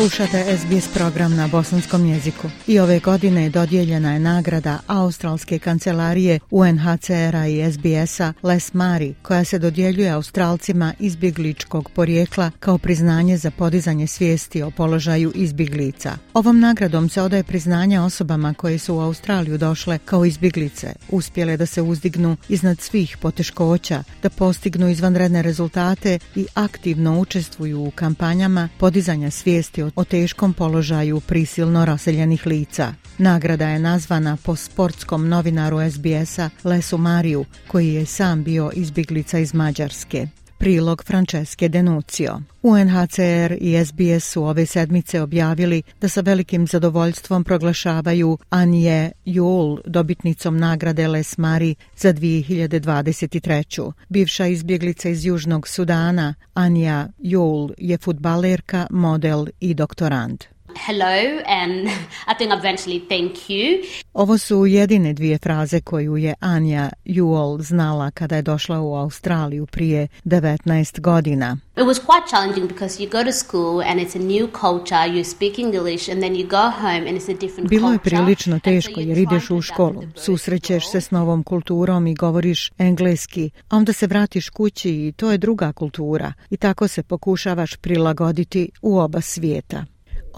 Slušate SBS program na bosanskom jeziku. I ove godine dodijeljena je nagrada Australske kancelarije UNHCR-a i SBS-a Les Mari, koja se dodjeljuje Australcima izbjegličkog porijekla kao priznanje za podizanje svijesti o položaju izbjeglica. Ovom nagradom se odaje priznanja osobama koje su u Australiju došle kao izbjeglice, uspjele da se uzdignu iznad svih poteškoća, da postignu izvanredne rezultate i aktivno učestvuju u kampanjama podizanja svijesti o o teškom položaju prisilno raseljenih lica. Nagrada je nazvana po sportskom novinaru SBS-a Lesu Mariju, koji je sam bio izbjeglica iz Mađarske prilog Franceske Denucio. UNHCR i SBS su ove sedmice objavili da sa velikim zadovoljstvom proglašavaju Anje Jul dobitnicom nagrade Les Mari za 2023. Bivša izbjeglica iz Južnog Sudana, Anja Jul je futbalerka, model i doktorand hello and I think eventually thank you. Ovo su jedine dvije fraze koju je Anja Juol znala kada je došla u Australiju prije 19 godina. It was quite challenging because you go to school and it's a new culture, you speak English and then you go home and it's a different Bilo je prilično teško jer ideš u školu, susrećeš se s novom kulturom i govoriš engleski, a onda se vratiš kući i to je druga kultura i tako se pokušavaš prilagoditi u oba svijeta.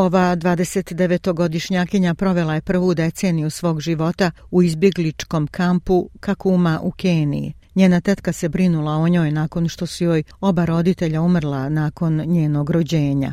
Ova 29-godišnjakinja provela je prvu deceniju svog života u izbjegličkom kampu Kakuma u Keniji. Njena tetka se brinula o njoj nakon što su joj oba roditelja umrla nakon njenog rođenja.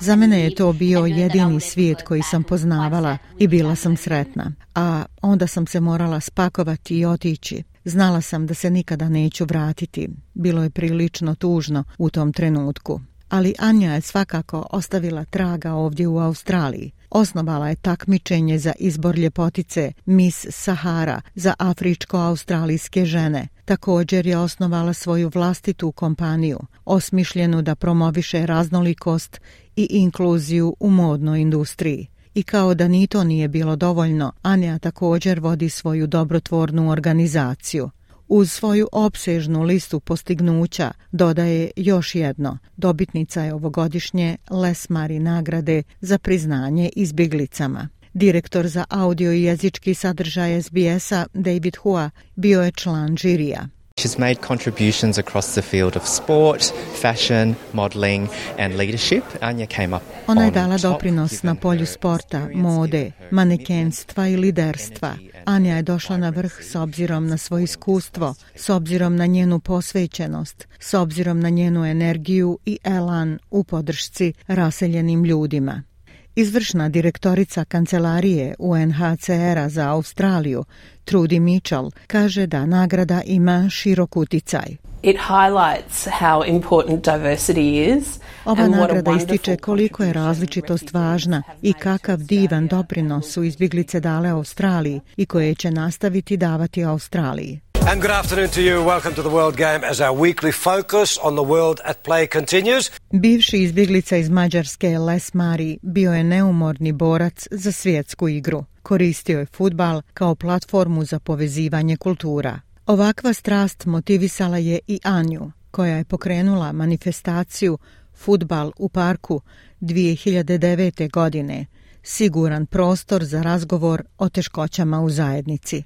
Za mene je to bio jedini svijet koji sam poznavala i bila sam sretna. A onda sam se morala spakovati i otići. Znala sam da se nikada neću vratiti. Bilo je prilično tužno u tom trenutku. Ali Anja je svakako ostavila traga ovdje u Australiji. Osnovala je takmičenje za izbor ljepotice Miss Sahara za afričko-australijske žene. Također je osnovala svoju vlastitu kompaniju, osmišljenu da promoviše raznolikost i inkluziju u modnoj industriji i kao da ni to nije bilo dovoljno, Anja također vodi svoju dobrotvornu organizaciju. Uz svoju opsežnu listu postignuća dodaje još jedno. Dobitnica je ovogodišnje Mari nagrade za priznanje izbjeglicama. Direktor za audio i jezički sadržaj SBS-a David Hua bio je član žirija. She's made contributions across the field of sport, fashion, modeling and leadership. came up Ona je dala doprinos na polju sporta, mode, manekenstva i liderstva. Anja je došla na vrh s obzirom na svoje iskustvo, s obzirom na njenu posvećenost, s obzirom na njenu energiju i elan u podršci raseljenim ljudima. Izvršna direktorica kancelarije UNHCR-a za Australiju, Trudy Mitchell, kaže da nagrada ima širok uticaj. Ova nagrada ističe koliko je različitost važna i kakav divan doprinos su izbjeglice dale Australiji i koje će nastaviti davati Australiji. And good afternoon to you. Welcome to the World Game as our weekly focus on the world at play continues. Bivši izbjeglica iz Mađarske Les Mari bio je neumorni borac za svjetsku igru. Koristio je futbal kao platformu za povezivanje kultura. Ovakva strast motivisala je i Anju, koja je pokrenula manifestaciju Futbal u parku 2009. godine – siguran prostor za razgovor o teškoćama u zajednici.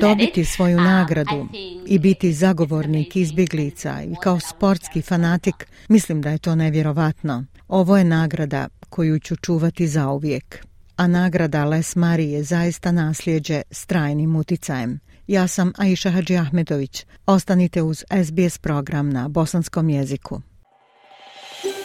Dobiti svoju um, nagradu i biti zagovornik izbjeglica i kao sportski fanatik, mislim da je to nevjerovatno. Ovo je nagrada koju ću čuvati zauvijek. A nagrada Les Marije zaista nasljeđe s trajnim uticajem. Ja sam Aisha Hadži Ahmedović. Ostanite uz SBS program na bosanskom jeziku.